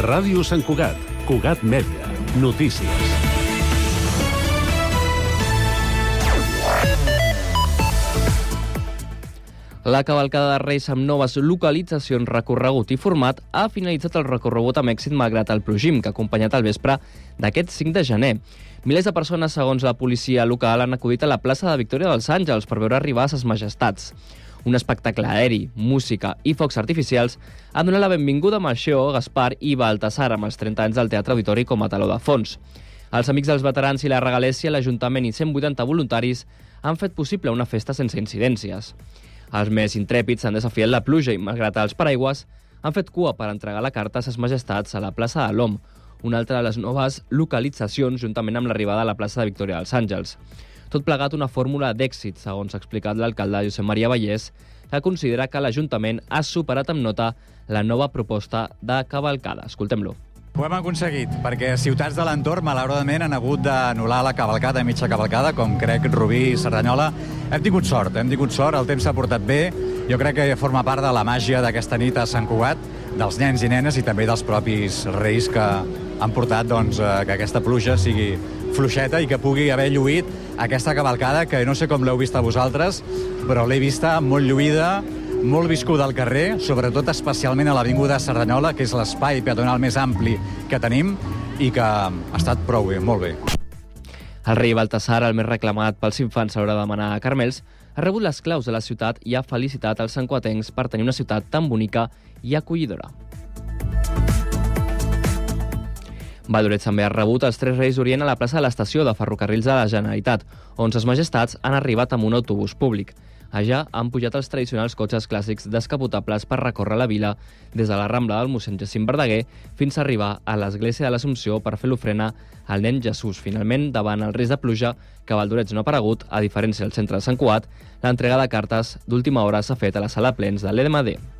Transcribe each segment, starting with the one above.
Ràdio Sant Cugat, Cugat Mèdia, notícies. La cavalcada de Reis amb noves localitzacions, recorregut i format ha finalitzat el recorregut amb èxit malgrat el plogim que ha acompanyat el vespre d'aquest 5 de gener. Milers de persones, segons la policia local, han acudit a la plaça de Victòria dels Àngels per veure arribar a ses majestats. Un espectacle aeri, música i focs artificials han donat la benvinguda a Maixó, Gaspar i Baltasar amb els 30 anys del Teatre Auditori com a taló de fons. Els amics dels veterans i la regalèsia, l'Ajuntament i 180 voluntaris han fet possible una festa sense incidències. Els més intrèpids han desafiat la pluja i, malgrat els paraigües, han fet cua per entregar la carta a ses majestats a la plaça de l'OM, una altra de les noves localitzacions juntament amb l'arribada a la plaça de Victòria dels Àngels. Tot plegat una fórmula d'èxit, segons ha explicat l'alcalde Josep Maria Vallès, que considera que l'Ajuntament ha superat amb nota la nova proposta de cavalcada. Escoltem-lo. Ho hem aconseguit, perquè ciutats de l'entorn, malauradament, han hagut d'anul·lar la cavalcada, mitja cavalcada, com crec Rubí i Cerdanyola. Hem tingut sort, hem tingut sort, el temps s'ha portat bé. Jo crec que forma part de la màgia d'aquesta nit a Sant Cugat, dels nens i nenes i també dels propis reis que han portat doncs, eh, que aquesta pluja sigui fluixeta i que pugui haver lluït aquesta cavalcada, que no sé com l'heu vista vosaltres, però l'he vista molt lluïda, molt viscuda al carrer, sobretot especialment a l'Avinguda Cerdanyola, que és l'espai peatonal més ampli que tenim i que ha estat prou bé, molt bé. El rei Baltasar, el més reclamat pels infants l'hora de demanar a Carmels, ha rebut les claus de la ciutat i ha felicitat els sanquatencs per tenir una ciutat tan bonica i acollidora. Valorets també ha rebut els tres Reis d'Orient a la plaça de l'estació de ferrocarrils de la Generalitat, on ses majestats han arribat amb un autobús públic. Allà han pujat els tradicionals cotxes clàssics descapotables per recórrer la vila des de la Rambla del mossèn Jacint Verdaguer fins a arribar a l'església de l'Assumpció per fer l'ofrena al nen Jesús. Finalment, davant el risc de pluja, que Valdorets no ha aparegut, a diferència del centre de Sant Cuat, l'entrega de cartes d'última hora s'ha fet a la sala plens de l'EDMD.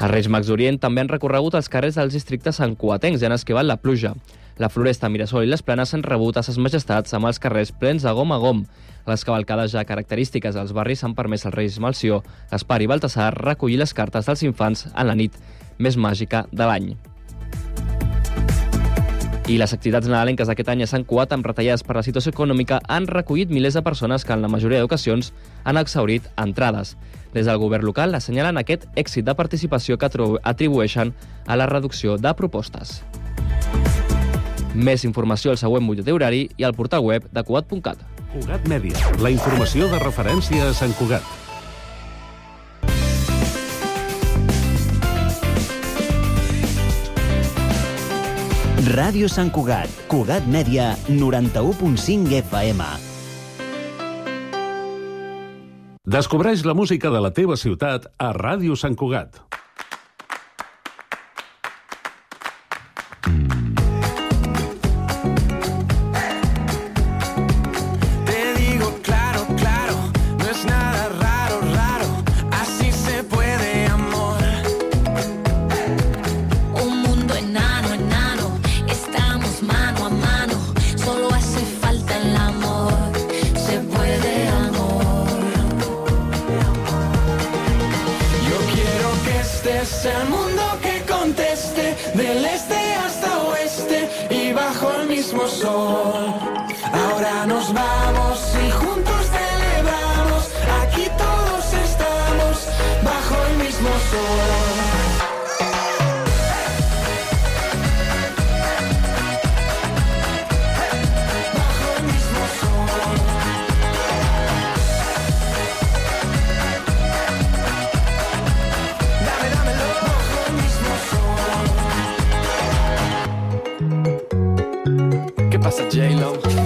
Els Reis Mags d'Orient també han recorregut els carrers dels districtes santcuatencs i han esquivat la pluja. La Floresta, Mirasol i les Planes han rebut a ses majestats amb els carrers plens de gom a gom. Les cavalcades ja característiques dels barris han permès als Reis Malció, Gaspar i Baltasar recollir les cartes dels infants en la nit més màgica de l'any. I les activitats nadalenques d'aquest any a Sant Cuat, amb retallades per la situació econòmica, han recollit milers de persones que en la majoria d'ocasions han exhaurit entrades. Des del govern local assenyalen aquest èxit de participació que atribueixen a la reducció de propostes. Més informació al següent butlletí horari i al portal web de Cugat.cat. Cugat Mèdia, la informació de referència a Sant Cugat. Ràdio Sant Cugat, Cugat Mèdia, 91.5 FM. Descobreix la música de la teva ciutat a Ràdio Sant Cugat. Sea el mundo que conteste, del este hasta oeste y bajo el mismo sol. Ahora nos vamos y juntos celebramos, aquí todos estamos bajo el mismo sol. J Lo.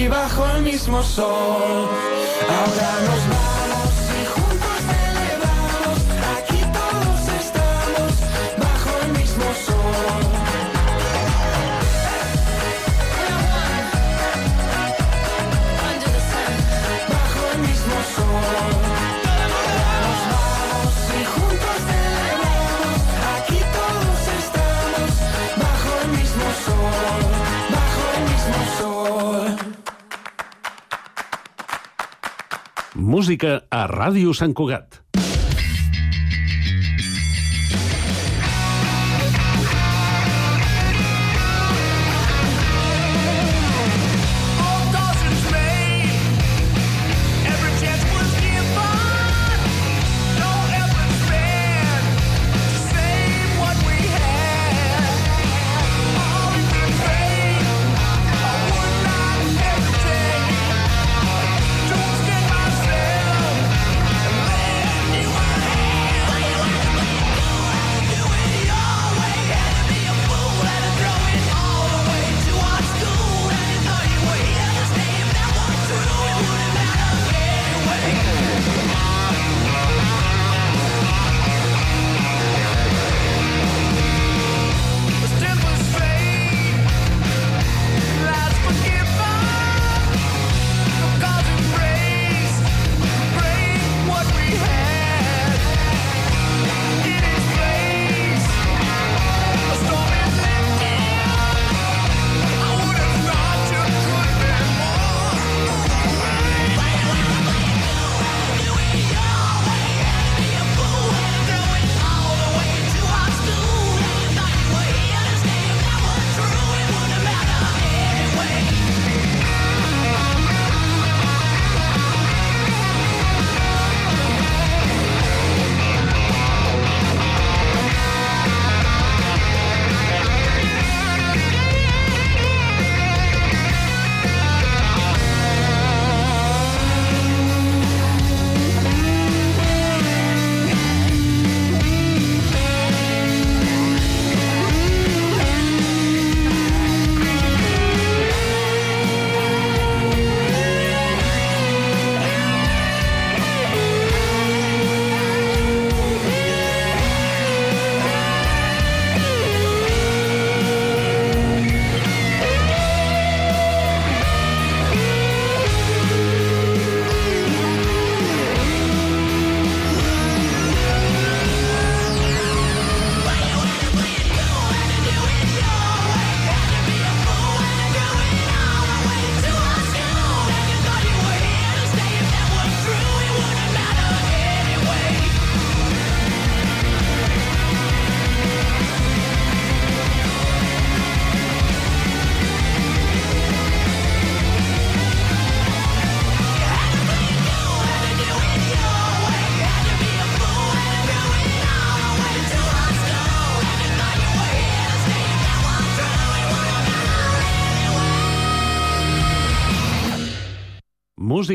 Y bajo el mismo sol. Ahora nos Música a Ràdio Sant Cugat.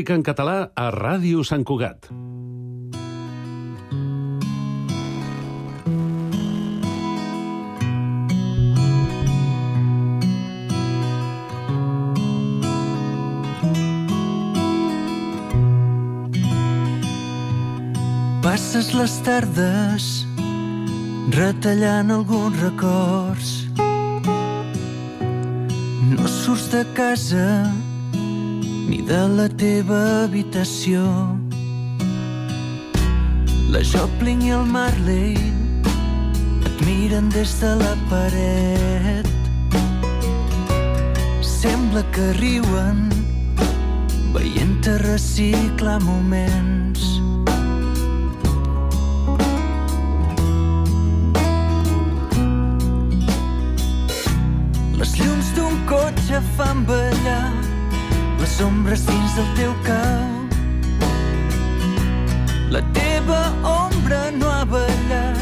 Música en català a Ràdio Sant Cugat. Passes les tardes retallant alguns records. No surts de casa ni de la teva habitació. La Joplin i el Marley et miren des de la paret. Sembla que riuen veient-te reciclar moments. Les llums d'un cotxe fan ballar ombres dins del teu cap. La teva ombra no ha ballat,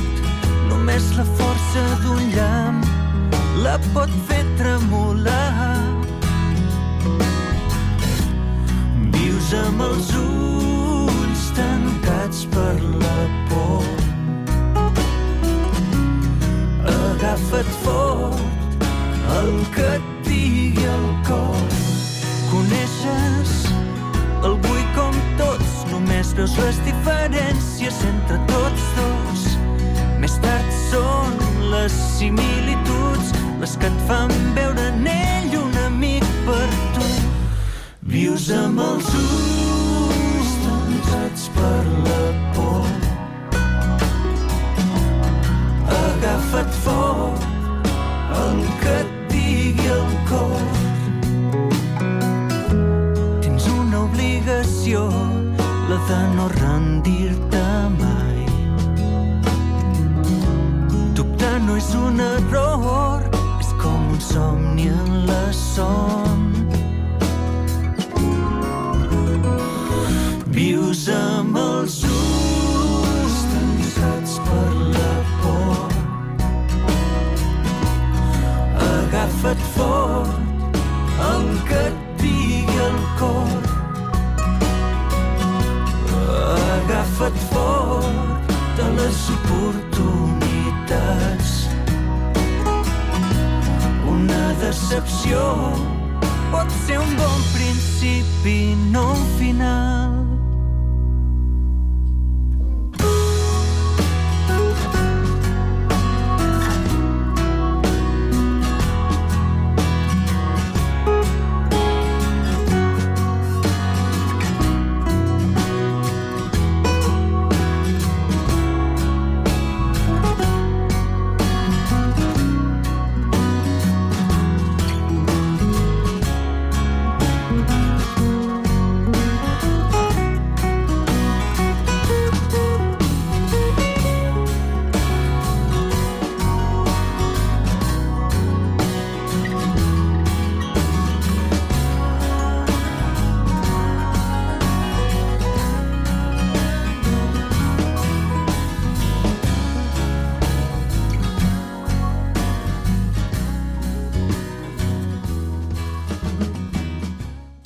només la força d'un llamp la pot fer tremolar. Vius amb els ulls tancats per la por. Agafa't fort, el que et digui el cor. Veus les diferències entre tots dos. Més tard són les similituds les que et fan veure en ell un amic per tu. Vius amb els ulls tancats per la por. Agafa't fort el que et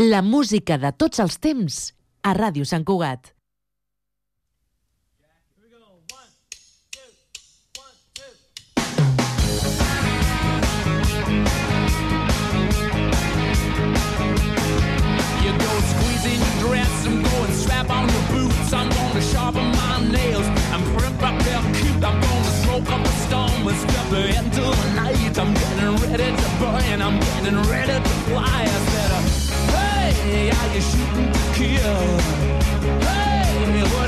La música de tots els temps a Ràdio Sant Cugat. Step into the night. I'm getting ready to burn, I'm getting ready to fly. Are you shooting to kill? Hey,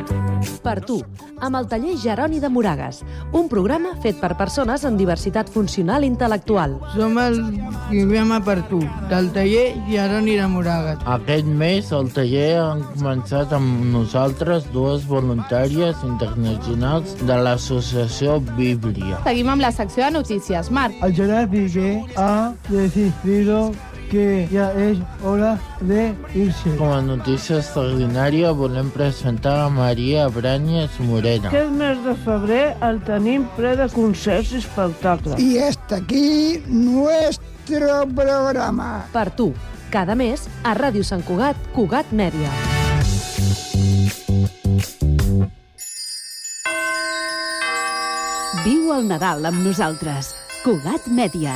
amb el taller Jeroni de Moragas, un programa fet per persones amb diversitat funcional i intel·lectual. Som el programa per tu, del taller Jeroni de Moragas. Aquest mes al taller han començat amb nosaltres dues voluntàries internacionals de l'associació Bíblia. Seguim amb la secció de notícies. Marc. El Gerard Piqué ha decidido que ya es hora de irse. Com a notícia extraordinària volem presentar a Maria Branyes Morena. Aquest mes de febrer el tenim ple de concerts i espectacles. Y hasta aquí nuestro programa. Per tu, cada mes a Ràdio Sant Cugat, Cugat Mèdia. Viu el Nadal amb nosaltres. Cugat Mèdia.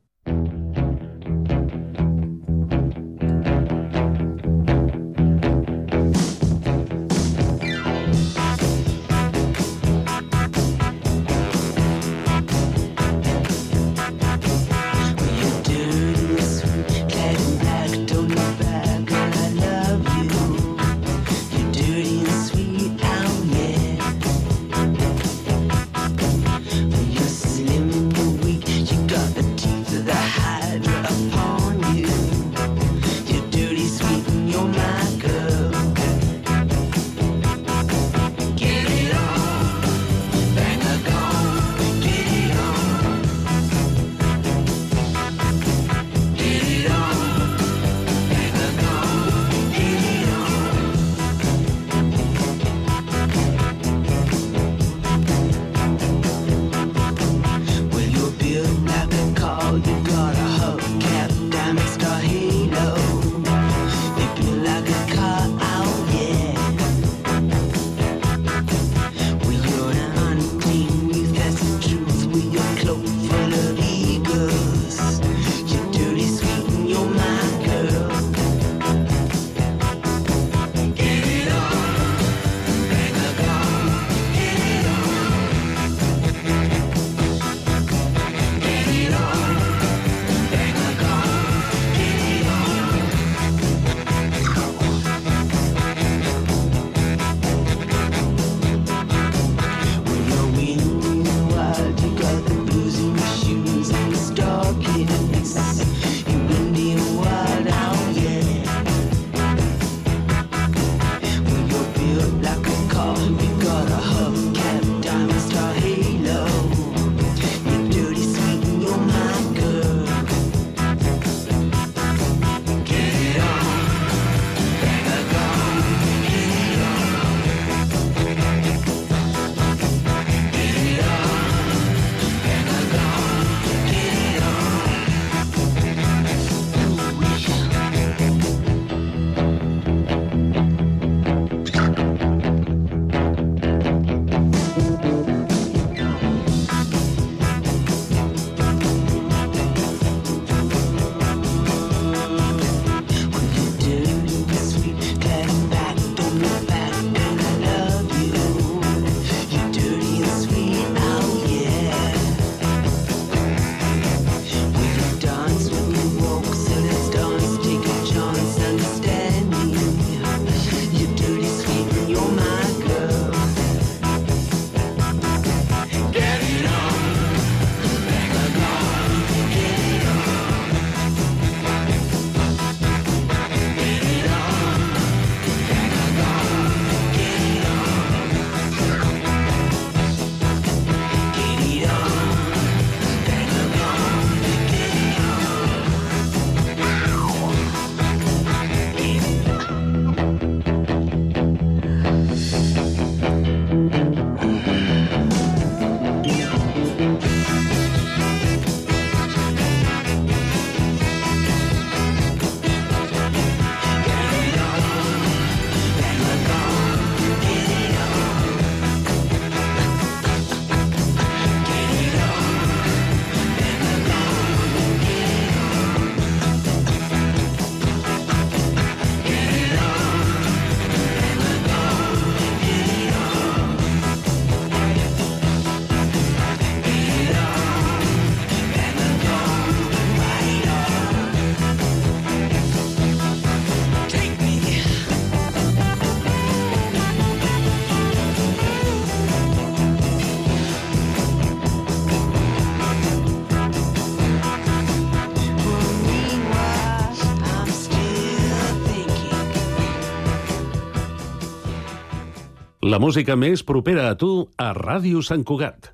La música més propera a tu a Ràdio Sant Cugat.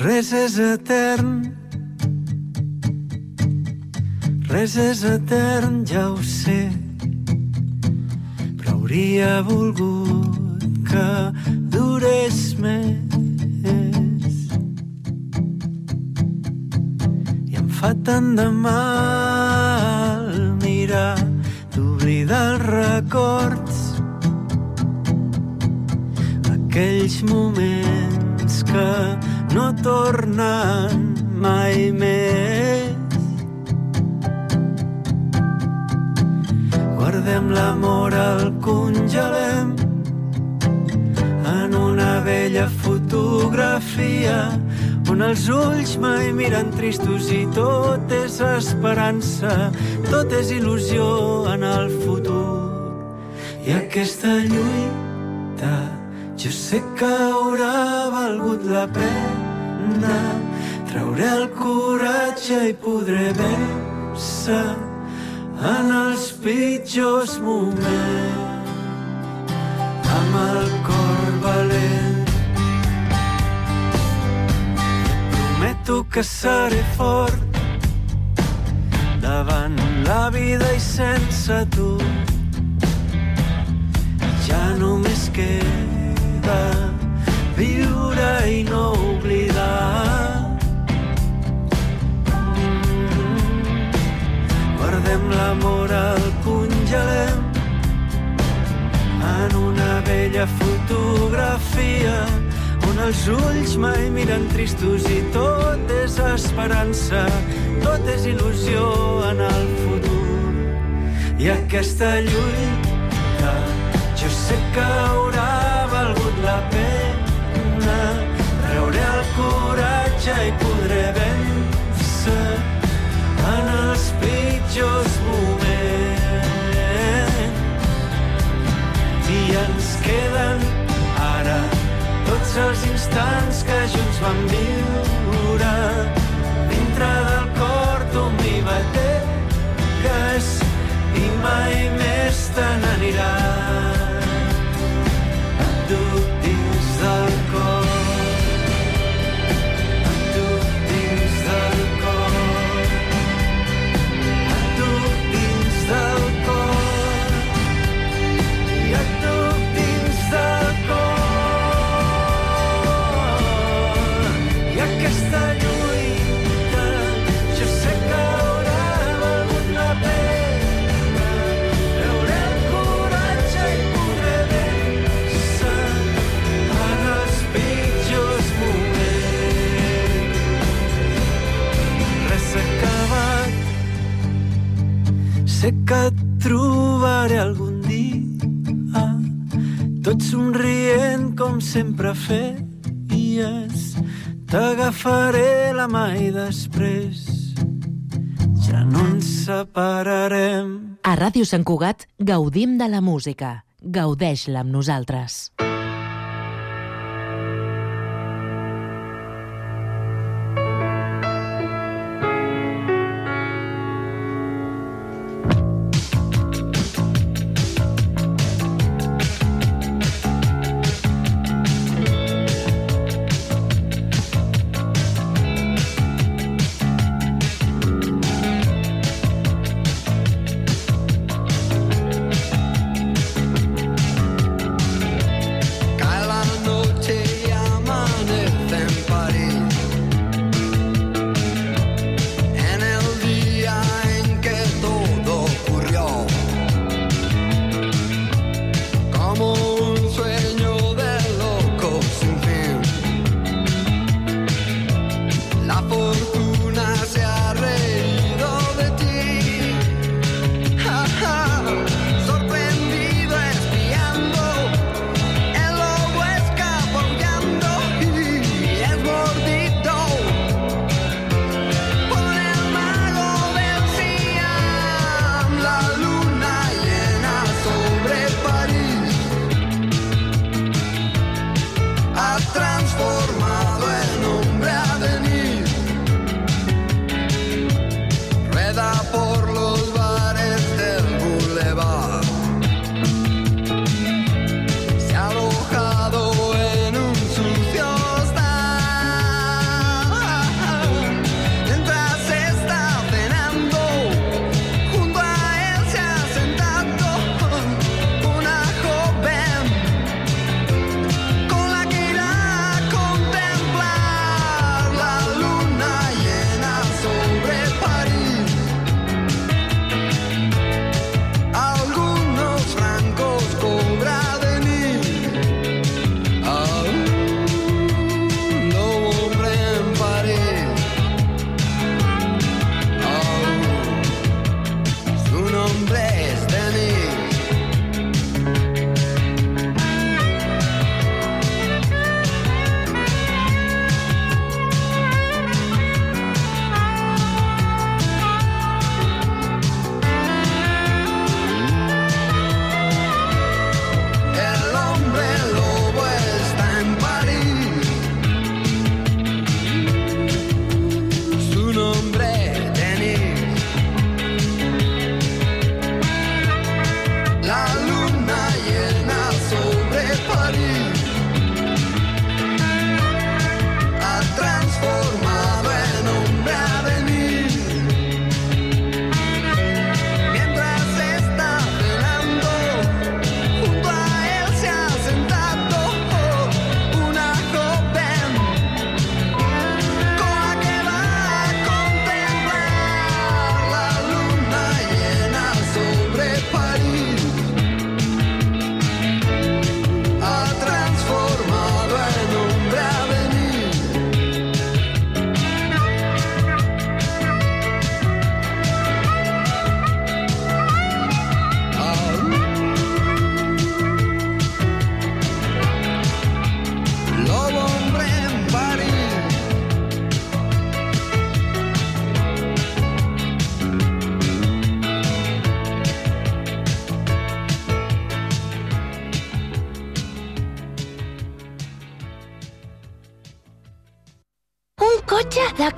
Res és etern. Res és etern, ja ho sé. Però hauria volgut que durés més. Fa tant de mal mirar d'oblidar els records. Aquells moments que no tornen mai més. Guardem l'amor, el congelem en una vella fotografia on els ulls mai miren tristos i tot és esperança, tot és il·lusió en el futur. I aquesta lluita jo sé que haurà valgut la pena Trauré el coratge i podré vèncer en els pitjors moments amb el cor valent prometo que seré fort davant la vida i sense tu ja només queda viure i no oblidar. Guardem l'amor al congelem en una vella fotografia on els ulls mai miren tristos i tot és esperança, tot és il·lusió en el futur. I aquesta lluita jo sé que haurà valgut la pena treure el coratge i podré vèncer en els pitjors moments i ens queden els instants que junts vam viure. Dintre del cor tu m'hi bategues i mai més te n'aniràs tot somrient com sempre feies t'agafaré la mà i després ja no ens separarem A Ràdio Sant Cugat gaudim de la música. Gaudeix-la amb nosaltres.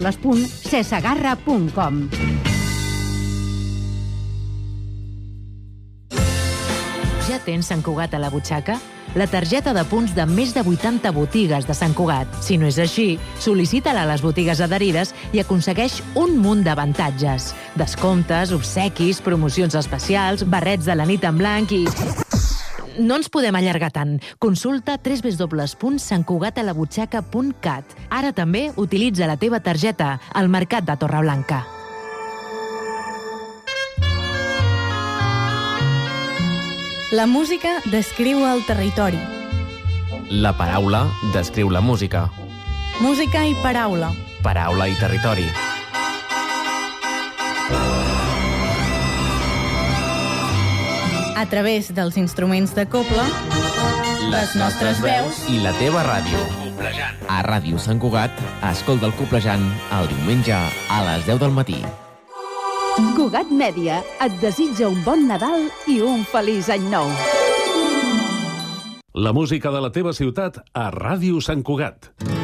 www.cesagarra.com. Ja tens Sant Cugat a la butxaca? La targeta de punts de més de 80 botigues de Sant Cugat. Si no és així, sol·licita-la a les botigues adherides i aconsegueix un munt d'avantatges. Descomptes, obsequis, promocions especials, barrets de la nit en blanc i... No ens podem allargar tant. Consulta www.santcugatalabutxaca.cat. Ara també utilitza la teva targeta al Mercat de Torreblanca. La música descriu el territori. La paraula descriu la música. Música i paraula. Paraula i territori. A través dels instruments de coble, les nostres veus i la teva ràdio. A Ràdio Sant Cugat, escolta el Coplejant el diumenge a les 10 del matí. Cugat Mèdia et desitja un bon Nadal i un feliç any nou. La música de la teva ciutat a Ràdio Sant Cugat. Voy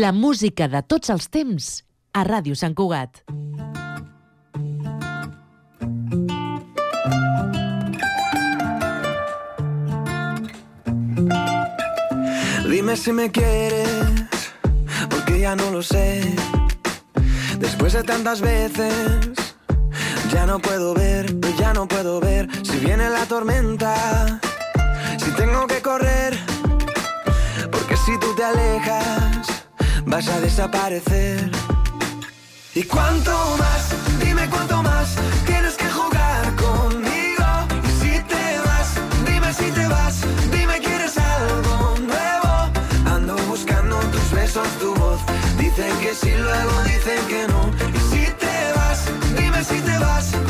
La música de tots els a Ràdio Sant Cugat. Dime si me quieres, porque ya no lo sé. Después de tantas veces, ya no puedo ver, ya no puedo ver si viene la tormenta, si tengo que correr, porque si tú te alejas, vas a desaparecer. ¿Y cuánto más? Dime cuánto más tienes que jugar conmigo. Y si te vas, dime si te vas, dime quieres algo nuevo. Ando buscando tus besos, tu voz. Dicen que sí, luego dicen que no. Y si te vas, dime si te vas.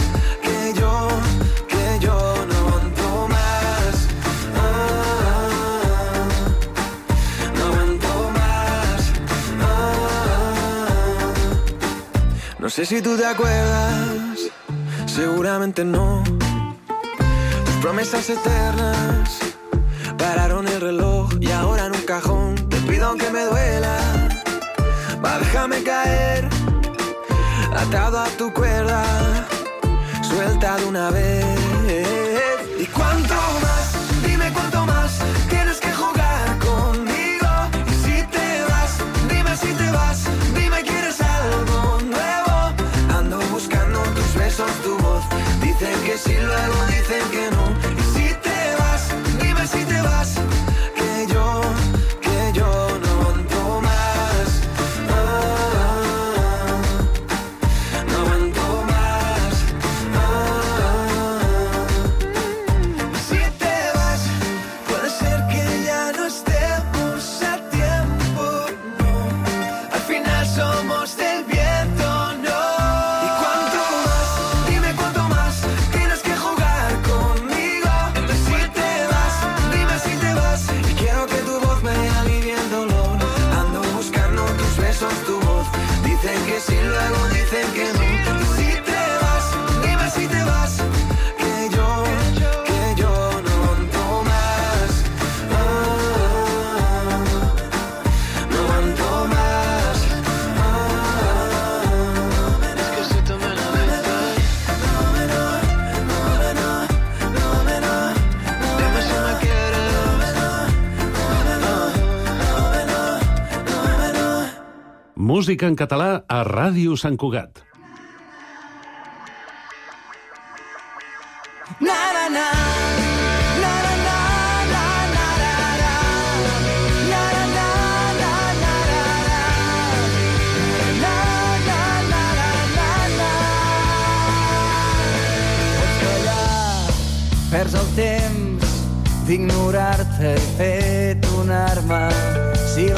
No sé si tú te acuerdas, seguramente no. Tus promesas eternas pararon el reloj y ahora en un cajón te pido aunque me duela. Va, déjame caer, atado a tu cuerda, suelta de una vez. Dicen que sí, luego dicen que no. Música en català a Ràdio Sant Cugat. Na na na. Perds el temps d'ignorar-te he fet una arma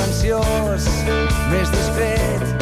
silenciós, més discret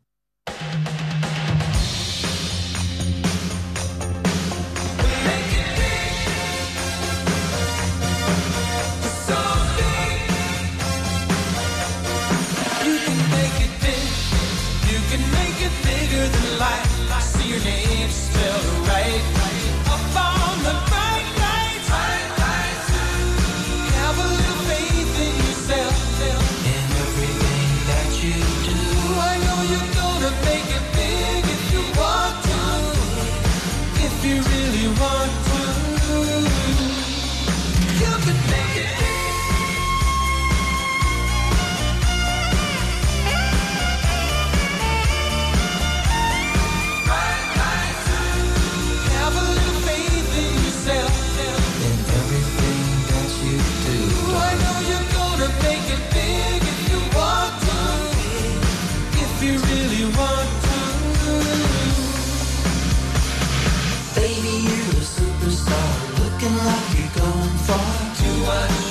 If you really want to, you can make it much.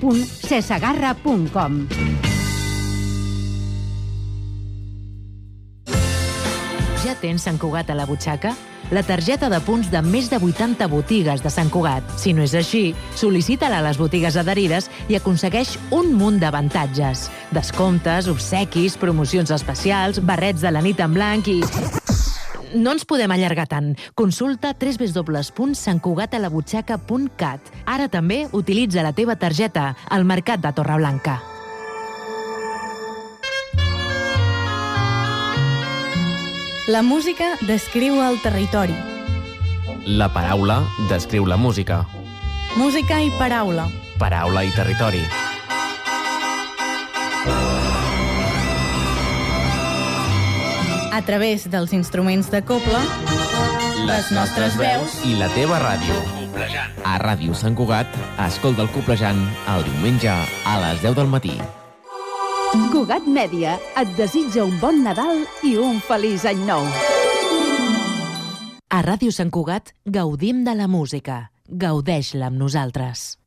www.cesagarra.com. Ja tens Sant Cugat a la butxaca? La targeta de punts de més de 80 botigues de Sant Cugat. Si no és així, sol·licita-la a les botigues adherides i aconsegueix un munt d'avantatges. Descomptes, obsequis, promocions especials, barrets de la nit en blanc i... No ens podem allargar tant. Consulta www.santcugatalabutxaca.cat. Ara també utilitza la teva targeta al Mercat de Torreblanca. La música descriu el territori. La paraula descriu la música. Música i paraula. Paraula i territori. A través dels instruments de coble, les nostres veus i la teva ràdio. A Ràdio Sant Cugat, escolta el Coplejant el diumenge a les 10 del matí. Cugat Mèdia et desitja un bon Nadal i un feliç any nou. A Ràdio Sant Cugat gaudim de la música. Gaudeix-la amb nosaltres.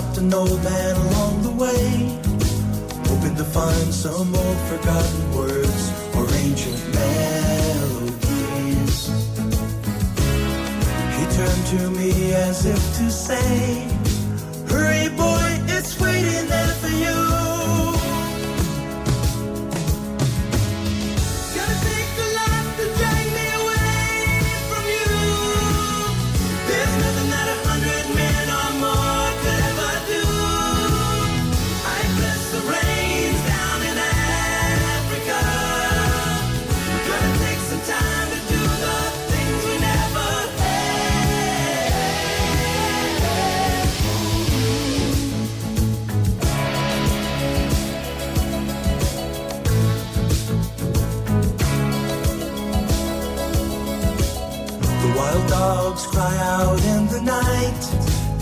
Stopped an old man along the way hoping to find some old forgotten words or ancient melodies. He turned to me as if to say, Hurry, boy, it's waiting there for you.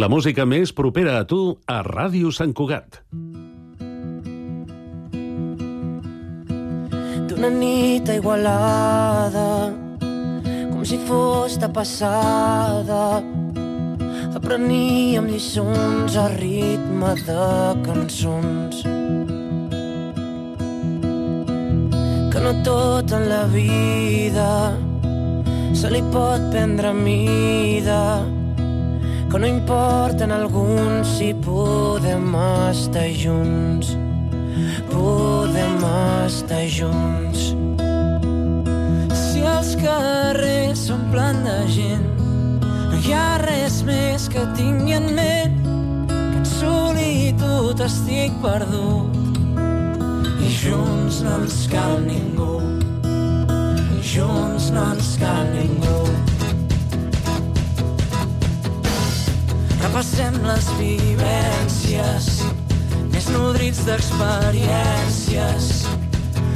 La música més propera a tu a Ràdio Sant Cugat. D'una nit Igualada com si fos de passada apreníem lliçons a ritme de cançons que no tot en la vida se li pot prendre mida que no importa en alguns si podem estar junts. Podem estar junts. Si els carrers s'omplen de gent no hi ha res més que tingui en ment que en solitud estic perdut. I junts no ens cal ningú. Junts no ens cal ningú repassem les vivències més nodrits d'experiències.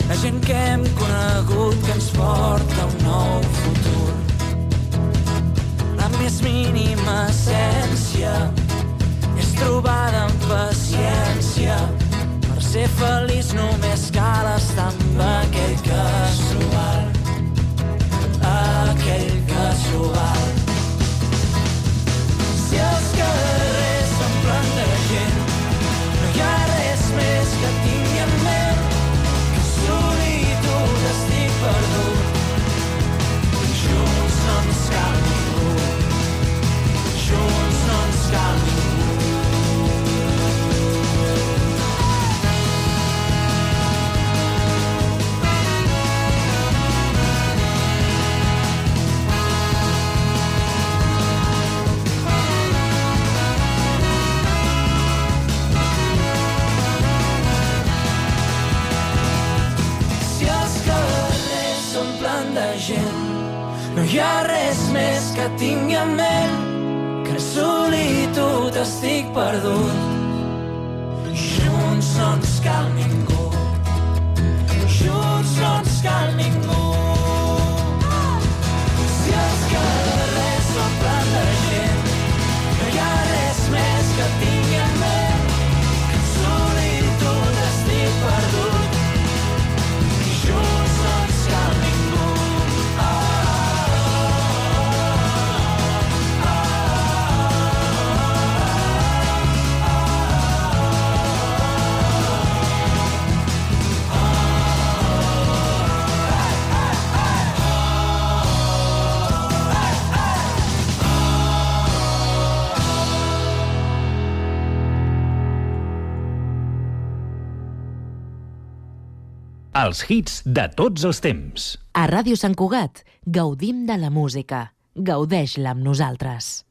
La gent que hem conegut que ens porta un nou futur. La més mínima essència és trobada amb paciència. Per ser feliç només cal estar amb aquell val aquell que Els hits de tots els temps. A Ràdio Sant Cugat gaudim de la música. Gaudeix-la amb nosaltres.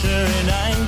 sure and I'm